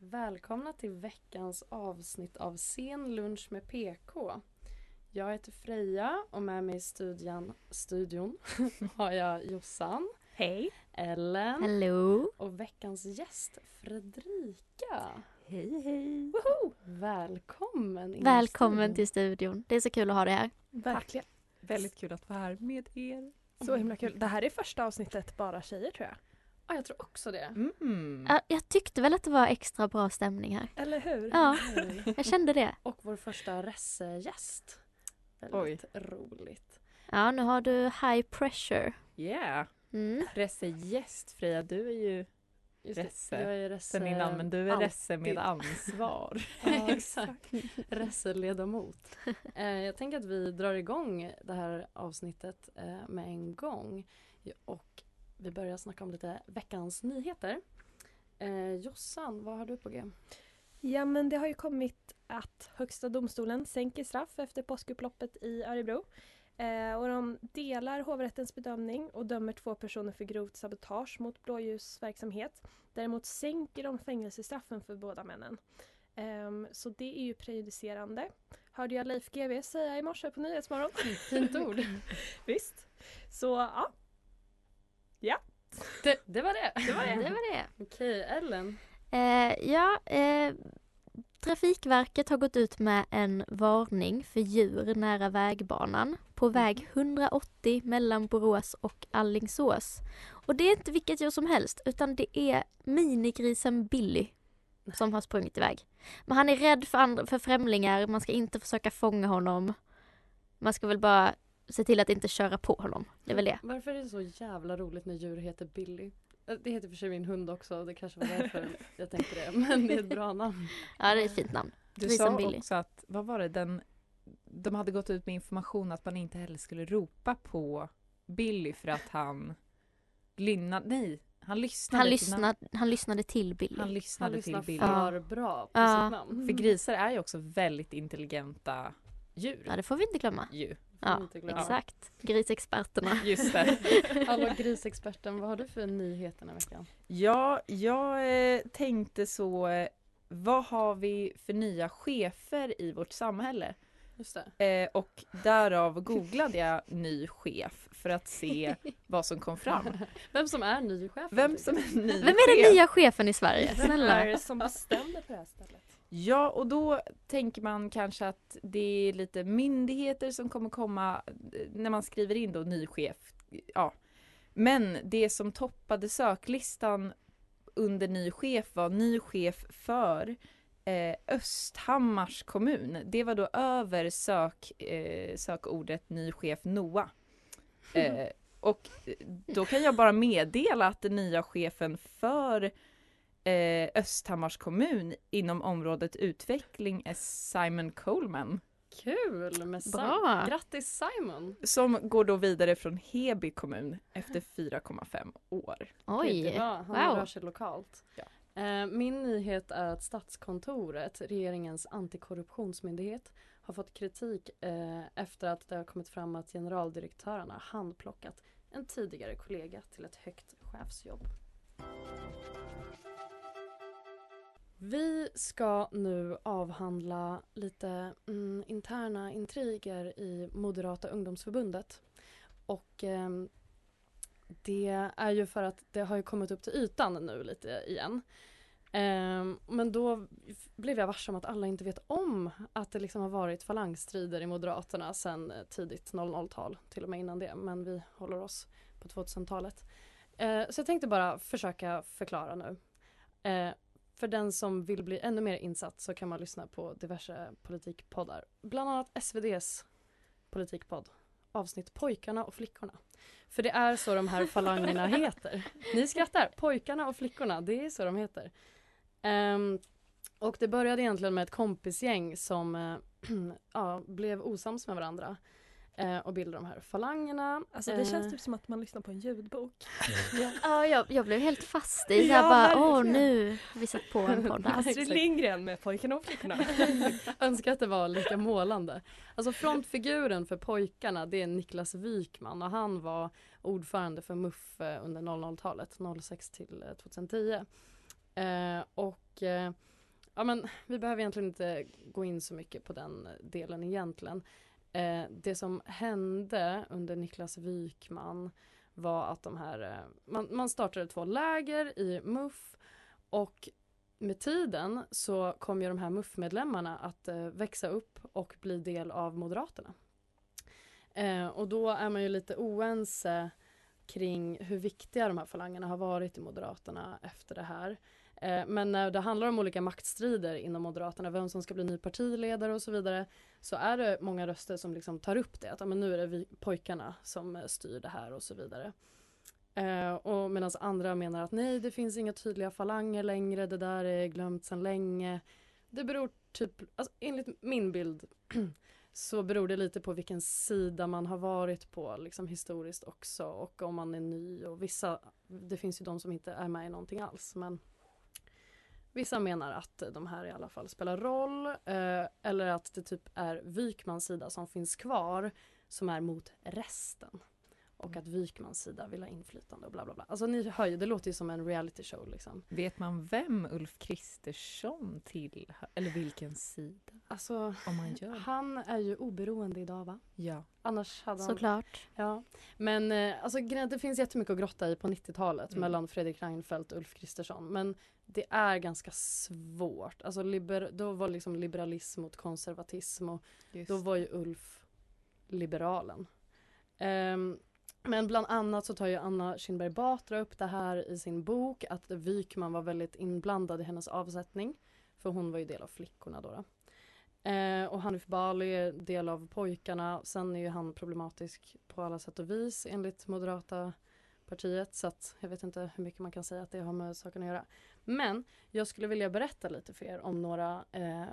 Välkomna till veckans avsnitt av Sen lunch med PK. Jag heter Freja och med mig i studion, studion har jag Jossan. Hej. Ellen. Hello. Och veckans gäst Fredrika. Hej hej. Woho! Välkommen in Välkommen till studion. Det är så kul att ha dig här. Verkligen. Väldigt kul att vara här med er. Så himla kul. Det här är första avsnittet bara tjejer tror jag. Ja, jag tror också det. Mm. Ja, Jag tyckte väl att det var extra bra stämning här. Eller hur? Ja, jag kände det. Och vår första ressegäst. Väldigt roligt. Ja, nu har du high pressure. Yeah. Mm. Resse gäst Freja, du är ju Just det, Resse. Jag är resse sen innan men du är alltid. Resse med ansvar. Ja, exakt. Resseledamot. Eh, jag tänker att vi drar igång det här avsnittet eh, med en gång. Och vi börjar snacka om lite veckans nyheter. Eh, Jossan, vad har du på G? Ja men det har ju kommit att Högsta domstolen sänker straff efter påskupploppet i Örebro. Eh, och de delar hovrättens bedömning och dömer två personer för grovt sabotage mot blåljusverksamhet. Däremot sänker de fängelsestraffen för båda männen. Ehm, så det är ju prejudicerande. Hörde jag Leif GW säga i morse på Nyhetsmorgon. Fint ord. Visst. Så ja. Ja. Det, det var det. Det var det. Det var det. Okej, Ellen. Eh, ja, eh, Trafikverket har gått ut med en varning för djur nära vägbanan på väg 180 mellan Borås och Allingsås. Och det är inte vilket djur som helst utan det är minigrisen Billy som har sprungit iväg. Men han är rädd för, andra, för främlingar, man ska inte försöka fånga honom. Man ska väl bara se till att inte köra på honom. Det är väl det. Varför är det så jävla roligt när djur heter Billy? Eh, Det heter för sig min hund också, det kanske var därför jag tänkte det. Men det är ett bra namn. Ja, det är ett fint namn. Du Grisen sa Billy. också att, vad var det, den, de hade gått ut med information att man inte heller skulle ropa på Billy för att han lynnade, nej, han lyssnade Han, till lyssnade, han lyssnade till Billy. Han lyssnade, Han lyssnar till Billy. för bra på Ja. sitt namn. För grisar är ju också väldigt intelligenta djur. Ja, det får vi inte glömma. Ju. Ja, exakt. Grisexperterna. Just det. Hallå grisexperten, vad har du för nyheter den här veckan? Ja, jag eh, tänkte så, eh, vad har vi för nya chefer i vårt samhälle? Just det. Eh, och därav googlade jag ny chef för att se vad som kom fram. Vem som är ny chef? Vem som är ny Vem är den nya chefen i Sverige? Vem är Snälla. det som bestämde på det här stället? Ja, och då tänker man kanske att det är lite myndigheter som kommer komma eh, när man skriver in då ny chef. Ja. Men det som toppade söklistan under ny chef var ny chef för eh, Östhammars kommun. Det var då över sök, eh, sökordet ny chef NOA. Eh, och då kan jag bara meddela att den nya chefen för eh, Östhammars kommun inom området utveckling är Simon Coleman. Kul! Med Sim- Bra. Grattis Simon! Som går då vidare från Heby kommun efter 4,5 år. Oj, var- Han wow. rör sig lokalt. Ja. Eh, Min nyhet är att Statskontoret, regeringens antikorruptionsmyndighet, har fått kritik eh, efter att det har kommit fram att generaldirektörerna handplockat en tidigare kollega till ett högt chefsjobb. Vi ska nu avhandla lite mm, interna intriger i Moderata ungdomsförbundet. Och eh, det är ju för att det har ju kommit upp till ytan nu lite igen. Eh, men då blev jag varse om att alla inte vet om att det liksom har varit falangstrider i Moderaterna sedan eh, tidigt 00-tal, till och med innan det, men vi håller oss på 2000-talet. Eh, så jag tänkte bara försöka förklara nu. Eh, för den som vill bli ännu mer insatt så kan man lyssna på diverse politikpoddar. Bland annat SVDs politikpodd avsnitt Pojkarna och flickorna. För det är så de här falangerna heter. Ni skrattar, Pojkarna och flickorna, det är så de heter. Ehm, och det började egentligen med ett kompisgäng som eh, ja, blev osams med varandra eh, och bildade de här falangerna. Alltså det känns Eh, typ som att man lyssnar på en ljudbok. Ja, jag, jag blev helt fast i Ja, ja, bara, åh nu har vi satt på en podd här. Astrid. Lindgren med Pojkarna och flickorna. Önskar att det var lika målande. Alltså frontfiguren för pojkarna det är Niklas Wykman och han var ordförande för MUF eh, under 00-talet, 06 till eh, 2010. Eh, och eh, ja men vi behöver egentligen inte gå in så mycket på den delen egentligen. Eh, det som hände under Niklas Wykman var att de här, eh, man, man startade två läger i MUF och med tiden så kom ju de här MUF-medlemmarna att eh, växa upp och bli del av Moderaterna. Eh, och då är man ju lite oense kring hur viktiga de här falangerna har varit i Moderaterna efter det här. Eh, men när det handlar om olika maktstrider inom Moderaterna, vem som ska bli ny partiledare och så vidare, så är det många röster som liksom tar upp det, att men nu är det vi pojkarna som eh, styr det här och så vidare. Eh, och medan andra menar att nej, det finns inga tydliga falanger längre, det där är glömt sedan länge. Det beror typ, alltså, enligt min bild så beror det lite på vilken sida man har varit på liksom historiskt också och om man är ny och vissa, det finns ju de som inte är med i någonting alls men Vissa menar att de här i alla fall spelar roll eh, eller att det typ är Wykmans sida som finns kvar som är mot resten. Och att Wykmans sida vill ha inflytande och bla bla bla. Alltså ni hör ju, det låter ju som en reality show liksom. Vet man vem Ulf Kristersson tillhör? Eller vilken sida? Alltså, Om man gör det. han är ju oberoende idag va? Ja. Annars hade han... Såklart. Ja. Men eh, alltså, det finns jättemycket att grotta i på 90-talet Mm. mellan Fredrik Reinfeldt och Ulf Kristersson. Men det är ganska svårt. Alltså, liber, då var liksom liberalism mot konservatism och Just. då var ju Ulf liberalen. Ehm, men bland annat så tar ju Anna Kinberg Batra upp det här i sin bok att Wykman var väldigt inblandad i hennes avsättning. För hon var ju del av flickorna då. då. Eh, och Hanif Bali är del av pojkarna. Sen är ju han problematisk på alla sätt och vis enligt Moderata partiet. Så att jag vet inte hur mycket man kan säga att det har med saken att göra. Men jag skulle vilja berätta lite för er om några eh,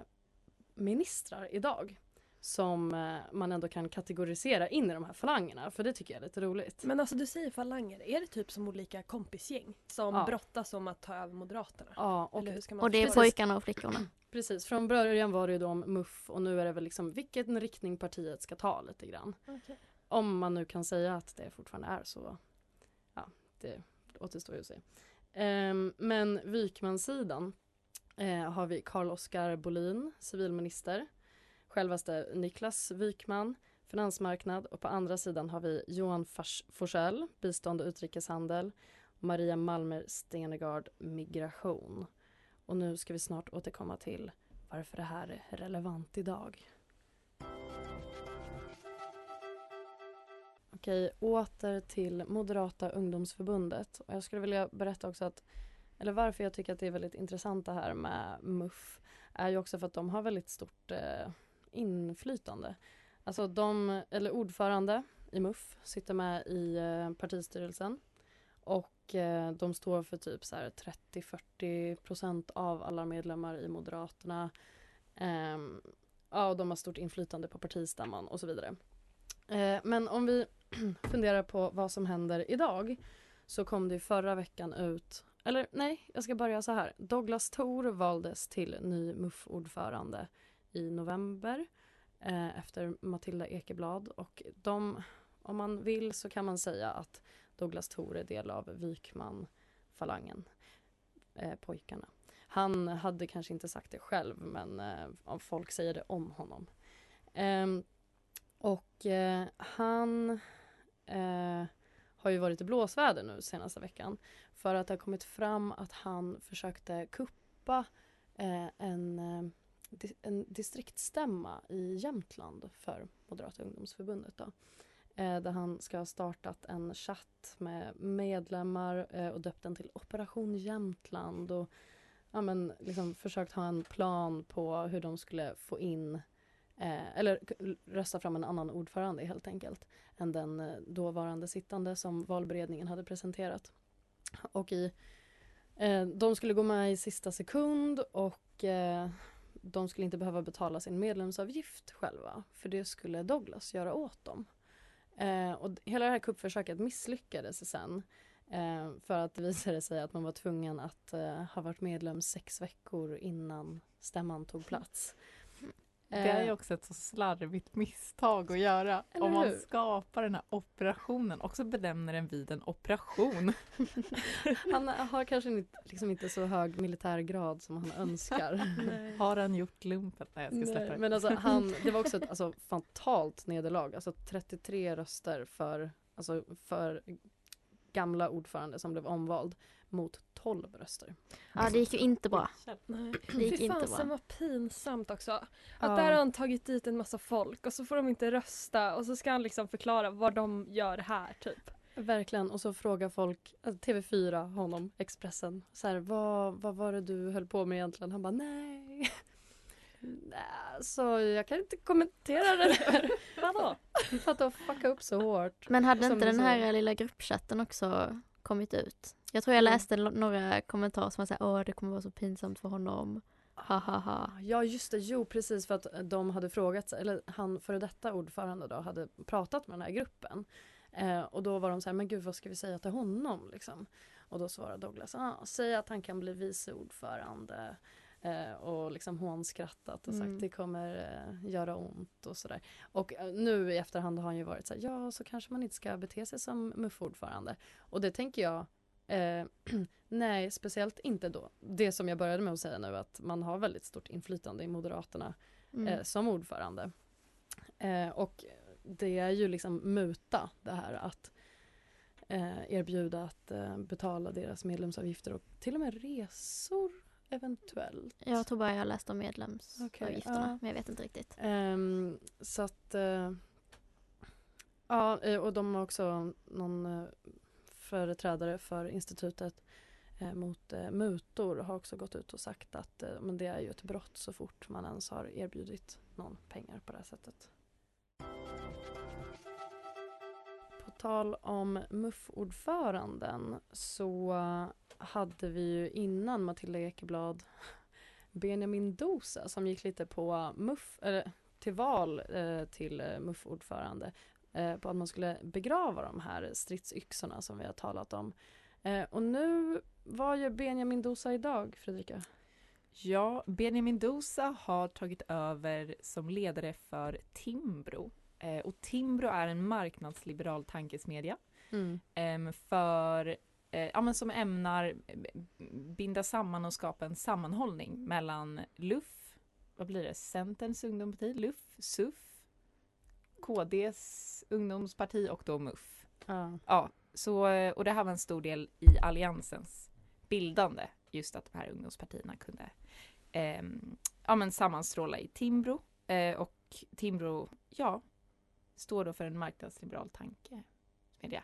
ministrar idag som eh, man ändå kan kategorisera in i de här falangerna. För det tycker jag är lite roligt. Men alltså du säger falanger, är det typ som olika kompisgäng som Ja. brottas om att ta över Moderaterna? Ja, och Eller hur ska man Och det är pojkarna och flickorna. Precis, från början var det ju då om MUF och nu är det väl liksom vilken riktning partiet ska ta lite grann. Okej. Om man nu kan säga att det fortfarande är så. Ja, det återstår ju att se. Ehm, men Wykmansidan eh, har vi Carl-Oskar Bolin, civilminister. Självaste Niklas Wykman, finansmarknad och på andra sidan har vi Johan Forsell, bistånd och utrikeshandel. Maria Malmer Stenegard, migration. Och nu ska vi snart återkomma till varför det här är relevant idag. Okej, åter till Moderata ungdomsförbundet. Och jag skulle vilja berätta också att, eller varför jag tycker att det är väldigt intressant det här med MUF, är ju också för att de har väldigt stort eh, inflytande. Alltså de, eller ordförande i MUF sitter med i eh, partistyrelsen och eh, de står för typ så 30-40 procent av alla medlemmar i Moderaterna. Eh, ja, och de har stort inflytande på partistämman och så vidare. Eh, men om vi funderar på vad som händer idag så kom det förra veckan ut, eller nej, jag ska börja så här. Douglas Thor valdes till ny MUF-ordförande i november eh, efter Matilda Ekeblad och de, om man vill så kan man säga att Douglas Thor är del av Wykman-falangen, eh, pojkarna. Han hade kanske inte sagt det själv men eh, folk säger det om honom. Eh, och eh, han eh, har ju varit i blåsväder nu senaste veckan för att det har kommit fram att han försökte kuppa eh, en, eh, en distriktsstämma i Jämtland för Moderata ungdomsförbundet. Då. Eh, där han ska ha startat en chatt med medlemmar eh, och döpt den till Operation Jämtland. Och, ja, men, liksom, försökt ha en plan på hur de skulle få in eh, eller rösta fram en annan ordförande helt enkelt än den eh, dåvarande sittande som valberedningen hade presenterat. Och i, eh, de skulle gå med i sista sekund och eh, de skulle inte behöva betala sin medlemsavgift själva för det skulle Douglas göra åt dem. Eh, och hela det här kuppförsöket misslyckades sen eh, för att det visade sig att man var tvungen att eh, ha varit medlem sex veckor innan stämman tog plats. Det är ju Eh, också ett så slarvigt misstag att göra Eller om man hur? skapar den här operationen och så benämner den vid en operation. han har kanske inte, liksom inte så hög militärgrad som han önskar. Har han gjort lumpen? Nej, jag ska släppa det. men alltså, han, det var också ett alltså, fatalt nederlag. Alltså 33 röster för, alltså, för gamla ordförande som blev omvald mot 12 röster. Ja, det gick ju inte bra. Nej. Det gick Fy inte bra. vad pinsamt också. Att Ja. där har han tagit dit en massa folk och så får de inte rösta och så ska han liksom förklara vad de gör här typ. Verkligen. Och så frågar folk, alltså TV4, honom, Expressen, så här, vad, vad var det du höll på med egentligen? Han bara, nej. Så jag kan inte kommentera det där. Vadå? För att de fuckade upp så hårt. Men hade Som inte du den här lilla gruppchatten också kommit ut? Jag tror jag Mm. läste några kommentarer som var såhär, åh det kommer vara så pinsamt för honom. Ha ha ha. Ja just det, jo precis för att de hade frågat, eller han före detta ordförande då hade pratat med den här gruppen. Eh, och då var de så här, men gud vad ska vi säga till honom liksom? Och då svarade Douglas, ah, säg att han kan bli vice ordförande. Eh, och liksom hånskrattat och sagt Mm. det kommer eh, göra ont och sådär. Och eh, nu i efterhand har han ju varit så här, ja så kanske man inte ska bete sig som MUF-ordförande. Och det tänker jag, eh, nej speciellt inte då. Det som jag började med att säga nu att man har väldigt stort inflytande i Moderaterna Mm. eh, som ordförande. Eh, och det är ju liksom muta det här att eh, erbjuda att eh, betala deras medlemsavgifter och till och med resor eventuellt. Jag tror bara jag läste om medlemsavgifterna, ja. men jag vet inte riktigt. Ehm, så att eh, ja, och de har också någon företrädare för institutet eh, mot eh, mutor har också gått ut och sagt att eh, men det är ju ett brott så fort man ens har erbjudit någon pengar på det här sättet. På tal om MUF-ordföranden så hade vi ju innan Matilda Ekeblad Benjamin Dosa som gick lite på MUF, eller till val eh, till MUF-ordförande på att man skulle begrava de här stridsyxorna som vi har talat om. Eh, och nu, vad gör Benjamin Dosa idag, Fredrika? Ja, Benjamin Dosa har tagit över som ledare för Timbro. Eh, och Timbro är en marknadsliberal tankesmedja Mm. för, eh, ja, men som ämnar eh, binda samman och skapa en sammanhållning mellan LUF, vad blir det, Centerns ungdomsparti, LUF, SUF, KDs ungdomsparti och då MUF. Ja. Ja, så, eh, och det här var en stor del i alliansens bildande, just att de här ungdomspartierna kunde ehm, ja, men sammanstråla i Timbro. Eh, och Timbro, ja, står då för en marknadsliberal tanke. Media.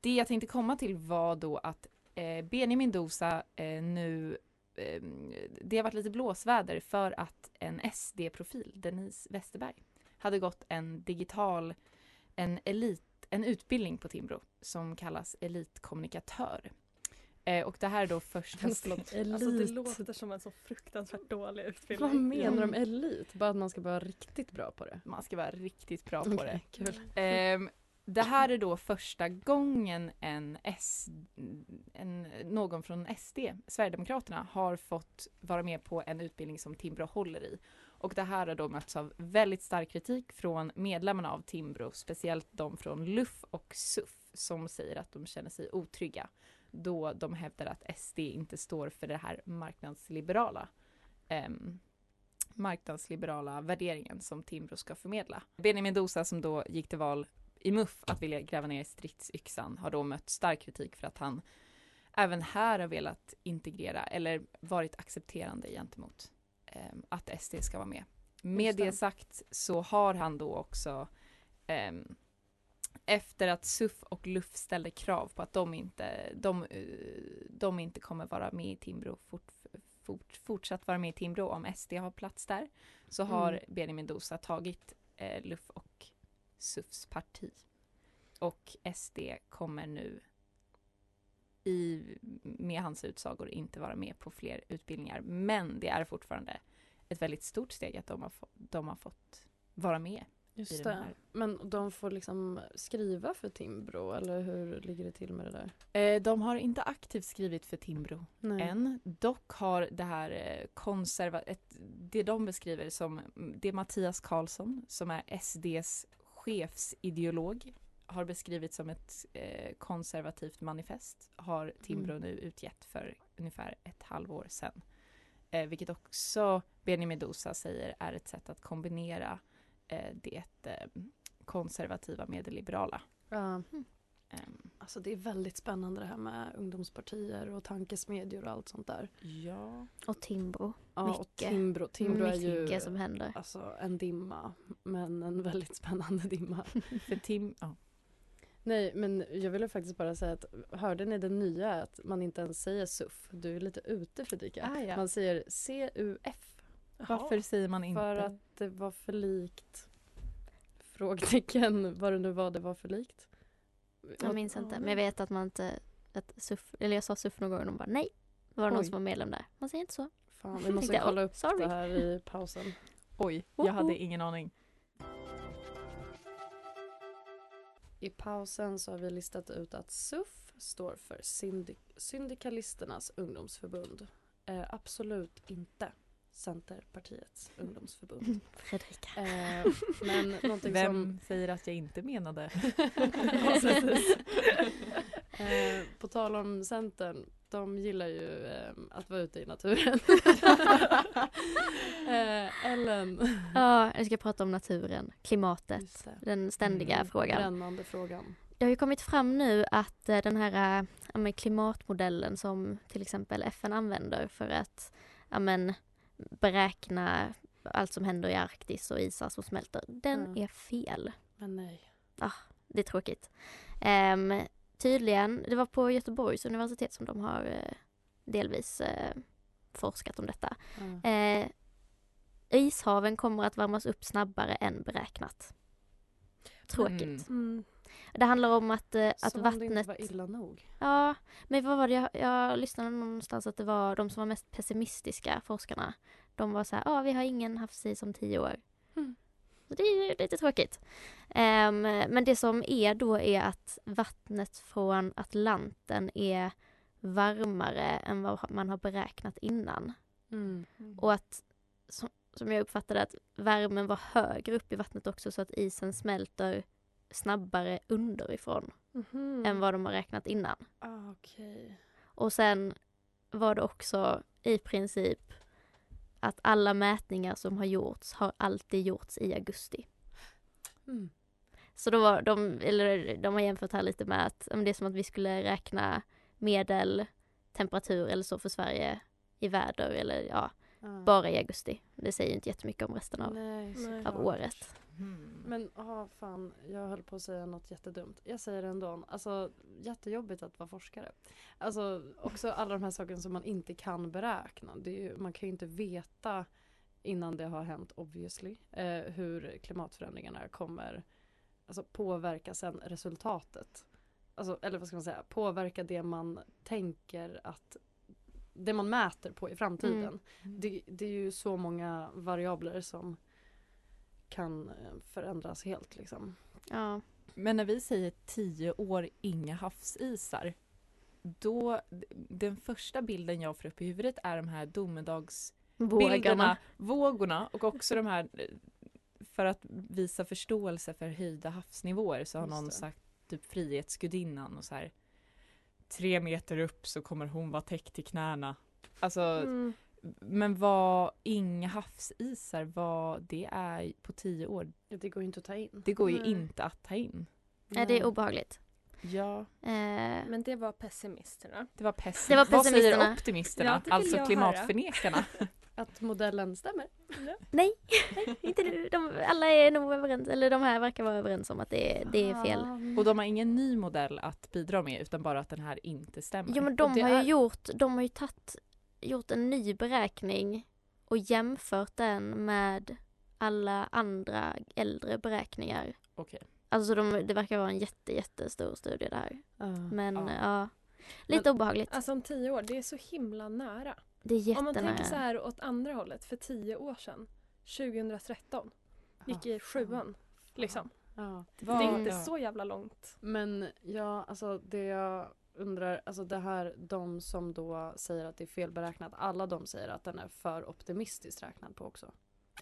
Det jag tänkte komma till var då att eh, Benjamin Dosa eh, nu eh, det har varit lite blåsväder för att en SD-profil, Denise Westerberg, hade gått en digital, en elit, en utbildning på Timbro som kallas elitkommunikatör. Eh, och det här är då första Alltså det elit. låter som en så fruktansvärt dålig utbildning. Vad menar de Mm. elit? Bara att man ska vara riktigt bra på det? Man ska vara riktigt bra på Okej, det. kul. Ehm, det här är då första gången en, S, en någon från SD, Sverigedemokraterna, har fått vara med på en utbildning som Timbro håller i. Och det här har då mötts av väldigt stark kritik från medlemmarna av Timbro, speciellt de från LUF och SUF, som säger att de känner sig otrygga då de hävdar att SD inte står för det här marknadsliberala ehm, marknadsliberala värderingen som Timbro ska förmedla. Benjamin Dosa som då gick till val i MUF att vilja gräva ner stridsyxan har då mött stark kritik för att han även här har velat integrera eller varit accepterande gentemot att SD ska vara med. Med det. det sagt så har han då också ehm, efter att SUF och LUF ställde krav på att de inte, de, eh, de inte kommer vara med i Timbro fort, fort, fortsatt vara med i Timbro om SD har plats där. Så har Mm. Benjamin Dosa tagit eh, Luff och SUFs parti. Och SD kommer nu i, med hans utsagor inte vara med på fler utbildningar. Men det är fortfarande ett väldigt stort steg att de har, få, de har fått vara med Just det. Men de får liksom skriva för Timbro eller hur ligger det till med det där? Eh, de har inte aktivt skrivit för Timbro Nej. än. Dock har det här eh, konserva... Ett, det de beskriver som... Det är Mattias Karlsson som är SDs chefsideolog har beskrivit som ett eh, konservativt manifest har Timbro Mm. nu utgett för ungefär ett halvår sedan. Eh, vilket också Benjamin Dosa säger är ett sätt att kombinera eh, det eh, konservativa med det liberala. Ja. Ehm, Alltså det är väldigt spännande det här med ungdomspartier och tankesmedjor och allt sånt där. ja. Och Timbro. Ja, och Mycket. Timbro, Timbro är ju som händer. alltså, en dimma, men en väldigt spännande dimma. För Tim, ja. Nej, men jag ville faktiskt bara säga att hörde ni det nya att man inte ens säger SUF? Du är lite ute Fredrika. Ah, ja. Man säger CUF Varför säger man inte? för att det var för likt frågetecken vad det nu var det var för likt. Jag minns inte. Men jag vet att man inte... Att SUF, eller jag sa SUF någon gång och de bara nej. Det var någon Oj. som var medlem där. Man säger inte så. Fan, vi måste kolla upp sorry. det här i pausen. Oj, jag hade ingen aning. I pausen så har vi listat ut att SUF står för syndik- Syndikalisternas ungdomsförbund. Eh, absolut inte Centerpartiets ungdomsförbund. Fredrika. Eh, men någonting Vem som... säger att jag inte menade? Ja, eh, på tal om Centern, de gillar ju eh, att vara ute i naturen. eh, Ellen. Ja, jag ska prata om naturen, klimatet. Den ständiga Mm, frågan. Brännande frågan. Det har ju kommit fram nu att eh, den här men klimatmodellen som till exempel FN använder för att ja, men, beräkna allt som händer i Arktis och isar som smälter, den Mm. är fel. Men nej. Det är tråkigt. Ehm, tydligen, det var på Göteborgs universitet som de har eh, delvis eh, forskat om detta. Ja. Eh, ishaven kommer att värmas upp snabbare än beräknat. Tråkigt. Mm. Mm. Det handlar om att, eh, att Som om det inte vattnet... var illa nog. Ja, men vad var det? Jag, jag lyssnade någonstans att det var de som var mest pessimistiska forskarna. De var så här, ja vi har ingen havsis om tio år. Mm. Så det är ju lite tråkigt. Ehm, men det som är då är att vattnet från Atlanten är varmare än vad man har beräknat innan. Mm. Och att, som, som jag uppfattade att värmen var högre upp i vattnet också så att isen smälter snabbare underifrån Mhm. än vad de har räknat innan. Ah, Okej. Och sen var det också i princip att alla mätningar som har gjorts har alltid gjorts i augusti. Mm. Så då var de, eller de har jämfört här lite med att det är som att vi skulle räkna medeltemperatur eller så för Sverige i väder eller ja, Ah. bara i augusti. Det säger ju inte jättemycket om resten av, Nej, av året. Mm. Men ja, fan, jag höll på att säga något jättedumt. Jag säger det ändå. Alltså, jättejobbigt att vara forskare. Alltså, också alla de här sakerna som man inte kan beräkna. Ju, man kan ju inte veta innan det har hänt obviously eh, hur klimatförändringarna kommer alltså, påverka sen resultatet. Alltså, eller vad ska man säga, påverka det man tänker att det man mäter på i framtiden. Mm. Det, det är ju så många variabler som kan eh, förändras helt liksom. Ja. Men när vi säger tio år inga havsisar, då, den första bilden jag får upp i huvudet är de här domedagsbilderna, vågorna och också de här, eh, för att visa förståelse för höjda havsnivåer så har någon sagt typ Frihetsgudinnan och så här tre meter upp så kommer hon vara täckt till knäna. Alltså, Mm. Men vad, inga havsisar, vad, det är på tio år, Det går ju inte att ta in. det går ju Nej. inte att ta in. Nej, det är obehagligt. Ja. Eh, Men det var pessimisterna. Det var, pessim- Det var Vad säger pessimisterna. optimisterna? Ja, alltså klimatförnekarna. Att modellen stämmer. nej, nej, inte nu. De, alla är nog överens, eller de här verkar vara överens om att det, är- det är fel. Och de har ingen ny modell att bidra med utan bara att den här inte stämmer. Jo men de har ju är- gjort, de har ju tagit gjort en ny beräkning och jämfört den med alla andra äldre beräkningar. Okej. Alltså de, det verkar vara en jätte, jättestor studie det här. Ja. Men Ja. ja, lite obehagligt. Alltså om tio år, det är så himla nära. Det är Om man jättenära. tänker så här åt andra hållet, för tio år sedan, 2013, gick i sjuan. Liksom. Ja. Det är inte Ja. så jävla långt. Men ja, alltså det jag undrar, alltså det här, de som då säger att det är felberäknat, alla de säger att den är för optimistiskt räknad på också.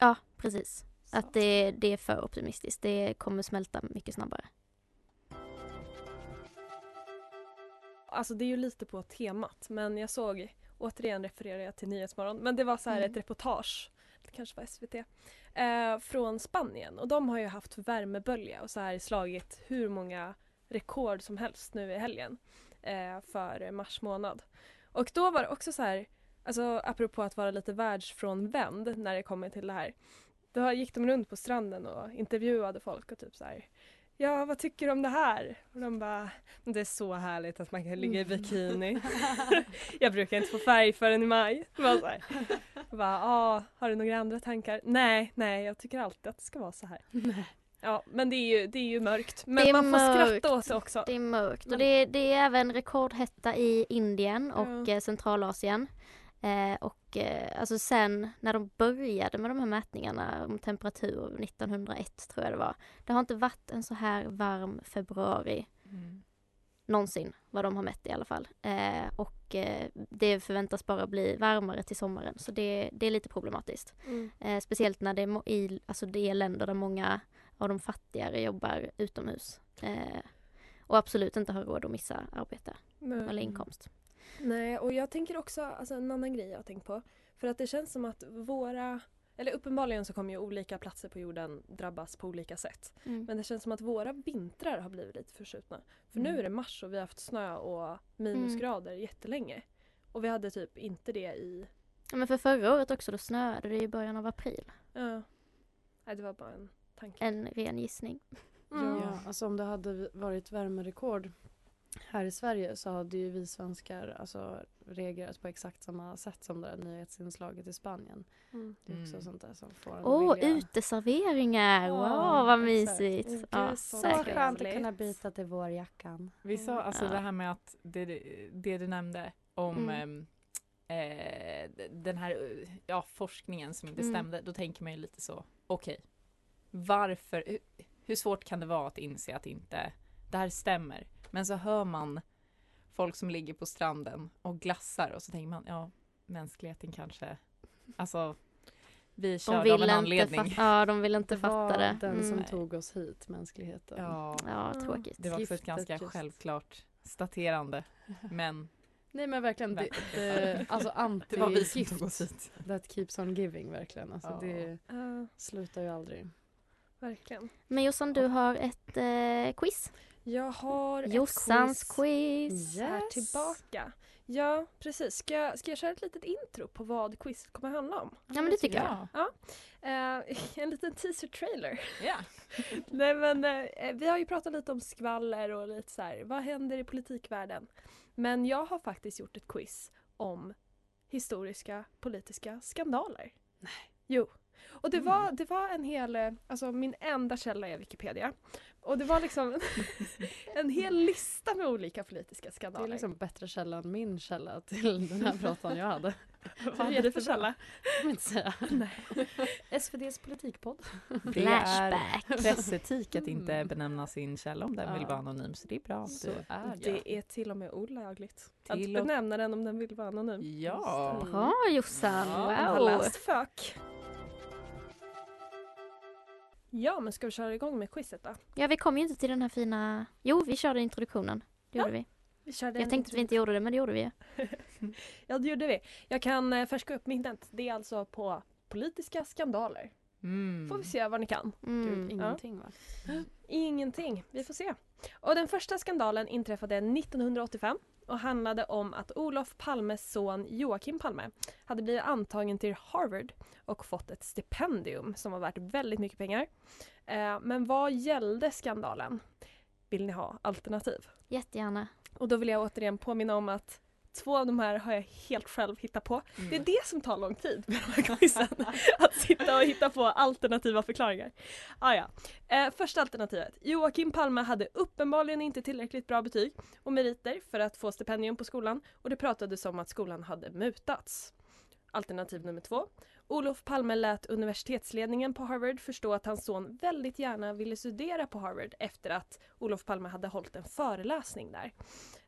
Ja, precis. Så. Att det, det är för optimistiskt. Det kommer smälta mycket snabbare. Alltså det är ju lite på temat men jag såg, återigen refererar jag till Nyhetsmorgon, men det var så här Mm. ett reportage, det kanske var SVT, eh, från Spanien och de har ju haft värmebölja och så här slagit hur många rekord som helst nu i helgen eh, för mars månad. Och då var det också så här, alltså apropå att vara lite världsfrånvänd när det kommer till det här. Då gick de runt på stranden och intervjuade folk och typ så här Ja, vad tycker du om det här? Och de bara Det är så härligt att man kan ligga i bikini. jag brukar inte få färg förrän i maj. Det var så här. Jag bara, ah, har du några andra tankar? Nej, nej, jag tycker alltid att det ska vara så här. Ja, men det är ju, det är ju mörkt. Men man får mörkt. skratta åt det också. Det är mörkt och det, det är även rekordhetta i Indien och Ja. eh, Centralasien. Eh, och eh, alltså sen när de började med de här mätningarna om temperatur 1901 tror jag det var. Det har inte varit en så här varm februari Mm. någonsin vad de har mätt i alla fall. Eh, och eh, det förväntas bara bli varmare till sommaren så det, det är lite problematiskt. Mm. Eh, speciellt när det är, i, alltså det är länder där många av de fattigare jobbar utomhus. Eh, och absolut inte har råd att missa arbete Men- eller inkomst. Nej, och jag tänker också, alltså en annan grej jag har tänkt på. För att det känns som att våra, eller uppenbarligen så kommer ju olika platser på jorden drabbas på olika sätt. Mm. Men det känns som att våra vintrar har blivit lite förskjutna. För nu Mm. är det mars och vi har haft snö och minusgrader jättelänge. Och vi hade typ inte det i, Ja, men för förra året också, då snöade det i början av april. ja. Nej det var bara en tanke. En ren gissning. Mm. Ja, alltså om det hade varit värmerekord här i Sverige så hade ju vi svenskar alltså reagerat på exakt samma sätt som det där nyhetsinslaget i Spanien. Mm. Det är också Mm. sånt där som får en Åh, att vilja- uteserveringar! Wow, vad exakt. mysigt! Gud, Ja, så Så verkligen. skönt att kunna byta till vårjackan. Vi sa alltså Ja. det här med att det, det du nämnde om Mm. ehm, eh, den här ja, forskningen som inte Mm. stämde. Då tänker man ju lite så, okej. Varför, hur, hur svårt kan det vara att inse att inte det här stämmer? Men så hör man folk som ligger på stranden och glassar och så tänker man, ja, mänskligheten kanske, alltså vi De kör av vill en inte, anledning. fatta, ja, de vill inte Det fatta var det. den som Mm. tog oss hit, mänskligheten. Ja, Ja, tråkigt. det var också ett ganska just. självklart staterande. Men Nej men verkligen, det, det, alltså det var som tog anti-gift that keeps on giving verkligen. Alltså Ja. det Ja, slutar ju aldrig. Verkligen. Men Jossan, du har ett eh, quiz. Jag har ett Jossans quiz. quiz. här tillbaka. Ja, precis. Ska jag, ska jag köra ett litet intro på vad quizet kommer handla om? Ja, men det tycker jag. Ja. Eh, en liten teaser-trailer. Ja. Nej men eh, vi har ju pratat lite om skvaller och lite så här, vad händer i politikvärlden? Men jag har faktiskt gjort ett quiz om historiska politiska skandaler. Nej. Jo. Och det var, det var en hel, alltså min enda källa är Wikipedia. Och det var liksom en hel lista med olika politiska Det är skandaler. liksom bättre källa än min källa till den här pratan jag hade. Vad hade du för källa? Vill inte säga. Nej. SVDs politikpodd. Det Flashback. är pressetik att inte benämna sin källa om den Ja. vill vara anonym. Så det är bra. Så du- är det. Det är till och med olagligt. Till att och- benämna den om den vill vara anonym. Ja. Bra Jossan, Jag har wow. läst FÖK. Ja, men ska vi köra igång med quizet då? Ja, vi kom ju inte till den här fina... Jo, vi körde introduktionen. Det Ja, gjorde vi. Vi körde Jag tänkte att vi inte gjorde det, men det gjorde vi. Ja, det gjorde vi. Jag kan eh, färska upp minnet. Det är alltså på politiska skandaler. Mm. Får vi se vad ni kan. Mm. Gud, ingenting va? Ingenting. Vi får se. Och den första skandalen inträffade 1985 och handlade om att Olof Palmes son Joakim Palme hade blivit antagen till Harvard och fått ett stipendium som var värt väldigt mycket pengar. Eh, men vad gällde skandalen? Vill ni ha alternativ? Jättegärna. Och då vill jag återigen påminna om att Två av de här har jag helt själv hittat på. Mm. Det är det som tar lång tid med de här quizen. att sitta och hitta på alternativa förklaringar. Ah, ja. eh, första alternativet. Joakim Palme hade uppenbarligen inte tillräckligt bra betyg och meriter för att få stipendium på skolan och det pratades om att skolan hade mutats. Alternativ nummer två. Olof Palme lät universitetsledningen på Harvard förstå att hans son väldigt gärna ville studera på Harvard efter att Olof Palme hade hållit en föreläsning där.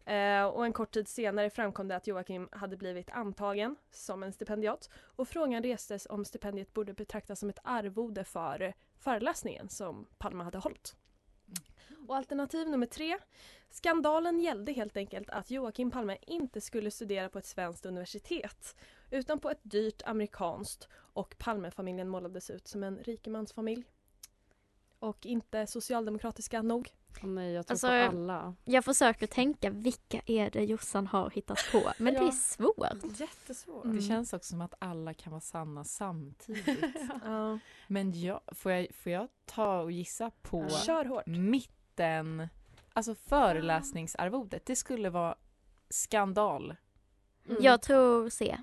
Eh, och en kort tid senare framkom det att Joakim hade blivit antagen som en stipendiat och frågan restes om stipendiet borde betraktas som ett arvode för föreläsningen som Palme hade hållit. Och alternativ nummer tre. Skandalen gällde helt enkelt att Joakim Palme inte skulle studera på ett svenskt universitet utan på ett dyrt amerikanskt och Palmefamiljen målades ut som en rikemansfamilj. Och inte socialdemokratiska nog. Åh nej, jag tror Alltså, på alla. Jag försöker tänka vilka är det Jossan har hittat på men det är Ja. svårt. Jättesvårt. Det känns också som att alla kan vara sanna samtidigt. Ja. Men jag, får, jag, får jag ta och gissa på Kör hårt. mitten, alltså föreläsningsarvodet. Det skulle vara skandal. Mm. Jag tror C.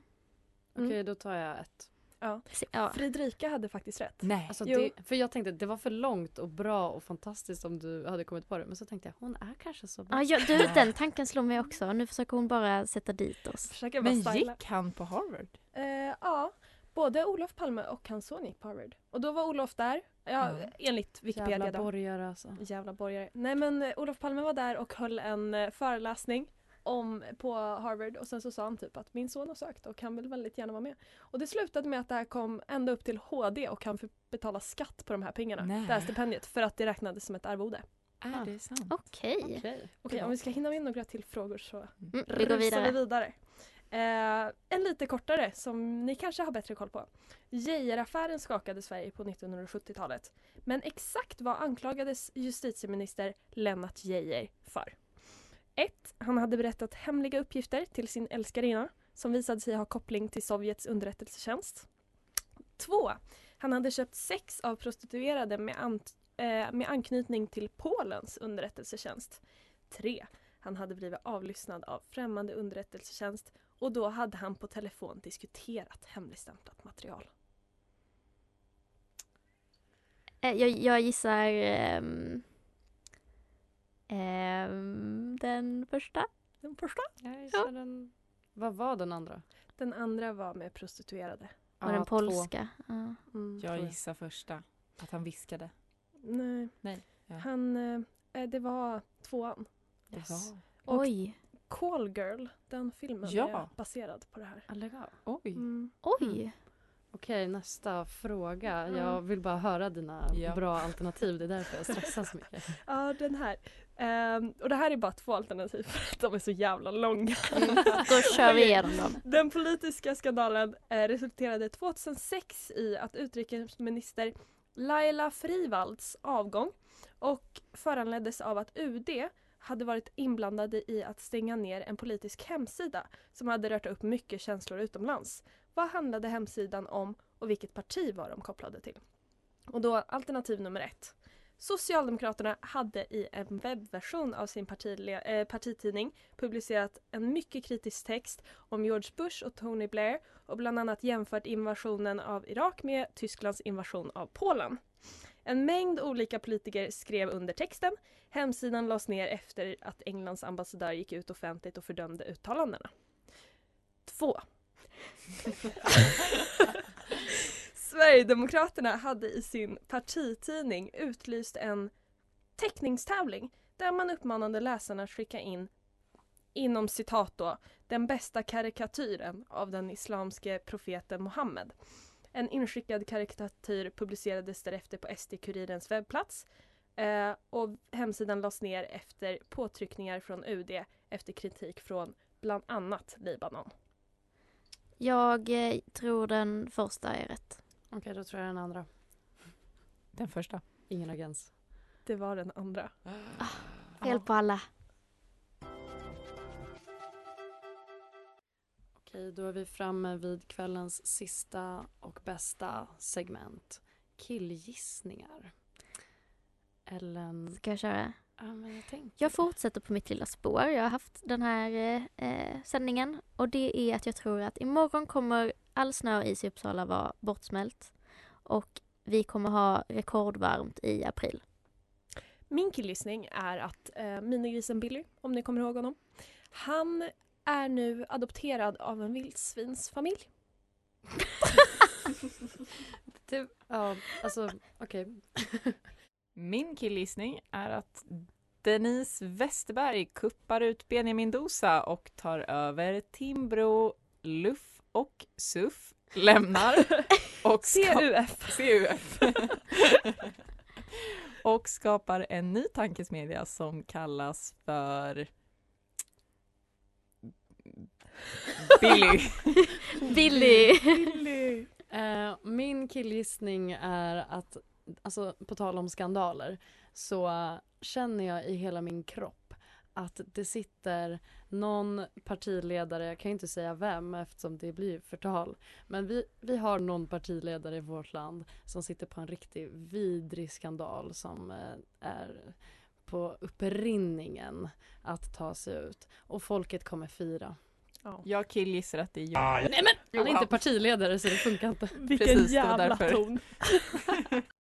Okej, då tar jag ett. Ja. Ja. Fredrika hade faktiskt rätt. Nej. Alltså Jo. det, för jag tänkte det var för långt och bra och fantastiskt om du hade kommit på det. Men så tänkte jag hon är kanske så bra. Ja, jag, du, den tanken slår mig också. Nu försöker hon bara sätta dit oss. Men styla. gick han på Harvard? Eh, ja, både Olof Palme och hans son gick på Harvard. Och då var Olof där, ja, Ja. enligt Wikipedia Jävla borgare alltså. Jävla borgare. Nej men Olof Palme var där och höll en eh, föreläsning om, på Harvard och sen så sa han typ att min son har sökt och han vill väldigt gärna vara med. Och det slutade med att det här kom ända upp till HD och han fick betala skatt på de här pengarna, Nej. det här stipendiet, för att det räknades som ett arvode. Är det sant? Okej. Okej. Okej, om vi ska hinna med några till frågor så Mm, vi går rusar vidare. vi vidare. Eh, en lite kortare som ni kanske har bättre koll på. Geijeraffären skakade Sverige på 1970-talet. Men exakt vad anklagades justitieminister Lennart Geijer för? 1. Han hade berättat hemliga uppgifter till sin älskarinna som visade sig ha koppling till Sovjets underrättelsetjänst. 2. Han hade köpt sex av prostituerade med, ant- eh, med anknytning till Polens underrättelsetjänst. 3. Han hade blivit avlyssnad av främmande underrättelsetjänst och då hade han på telefon diskuterat hemligstämplat material. Eh, jag, jag gissar ehm, ehm, den första. Den första. Gissar den... Vad var den andra? Den andra var med prostituerade. Ja, den polska. Ja. Mm. Jag gissar första. Att han viskade. Nej. Nej, ja. Han, eh, det var tvåan. Jaha. Och Oj, Call Girl, den filmen Ja. är baserad på det här. Ah, lägg av. Oj. Mm. oj. Okej, nästa fråga. Ja. Jag vill bara höra dina Ja. bra alternativ. Det är därför jag stressar så mycket. Ja, den här. Ehm, och det här är bara två alternativ för att de är så jävla långa. Då kör vi igenom dem. Den politiska skandalen eh, resulterade 2006 i att utrikesminister Laila Frivalds avgång och föranleddes av att UD hade varit inblandade i att stänga ner en politisk hemsida som hade rört upp mycket känslor utomlands. Vad handlade hemsidan om och vilket parti var de kopplade till? Och då alternativ nummer ett. Socialdemokraterna hade i en webbversion av sin partile- eh, partitidning publicerat en mycket kritisk text om George Bush och Tony Blair och bland annat jämfört invasionen av Irak med Tysklands invasion av Polen. En mängd olika politiker skrev under texten. Hemsidan lades ner efter att Englands ambassadör gick ut offentligt och fördömde uttalandena. 2. Sverigedemokraterna hade i sin partitidning utlyst en teckningstävling där man uppmanade läsarna att skicka in inom citat då, den bästa karikatyren av den islamske profeten Muhammed. En inskickad karikatyr publicerades därefter på SD-Kurirens webbplats eh, och hemsidan lades ner efter påtryckningar från UD efter kritik från bland annat Libanon. Jag eh, tror den första är rätt. Okej, då tror jag den andra. Den första. Ingen agens. Det var den andra. Fel på alla. Okej, då är vi framme vid kvällens sista och bästa segment. Killgissningar. Ellen, Ska jag köra? Ja, men jag tänker Jag fortsätter på mitt lilla spår. Jag har haft den här eh, eh, sändningen och det är att jag tror att imorgon kommer all snö och is i Uppsala vara bortsmält och vi kommer ha rekordvarmt i april. Min killgissning är att eh, minigrisen Billy, om ni kommer ihåg honom, han är nu adopterad av en vildsvinsfamilj. det, ja, alltså okej. Min killgissning är att Denise Westerberg kuppar ut Benjamin Dosa och tar över Timbro, Luff och Suff lämnar och CUF. CUF. och skapar en ny tankesmedja som kallas för Billy. Billy! Billy. Eh, min killgissning är att, alltså på tal om skandaler, så känner jag i hela min kropp att det sitter någon partiledare, jag kan ju inte säga vem eftersom det blir förtal, men vi, vi har någon partiledare i vårt land som sitter på en riktigt vidrig skandal som eh, är på upprinningen att ta sig ut och folket kommer fira. Jag killgissar att det är jag. Nej men han är inte partiledare så det funkar inte. Vilken Precis, jävla ton.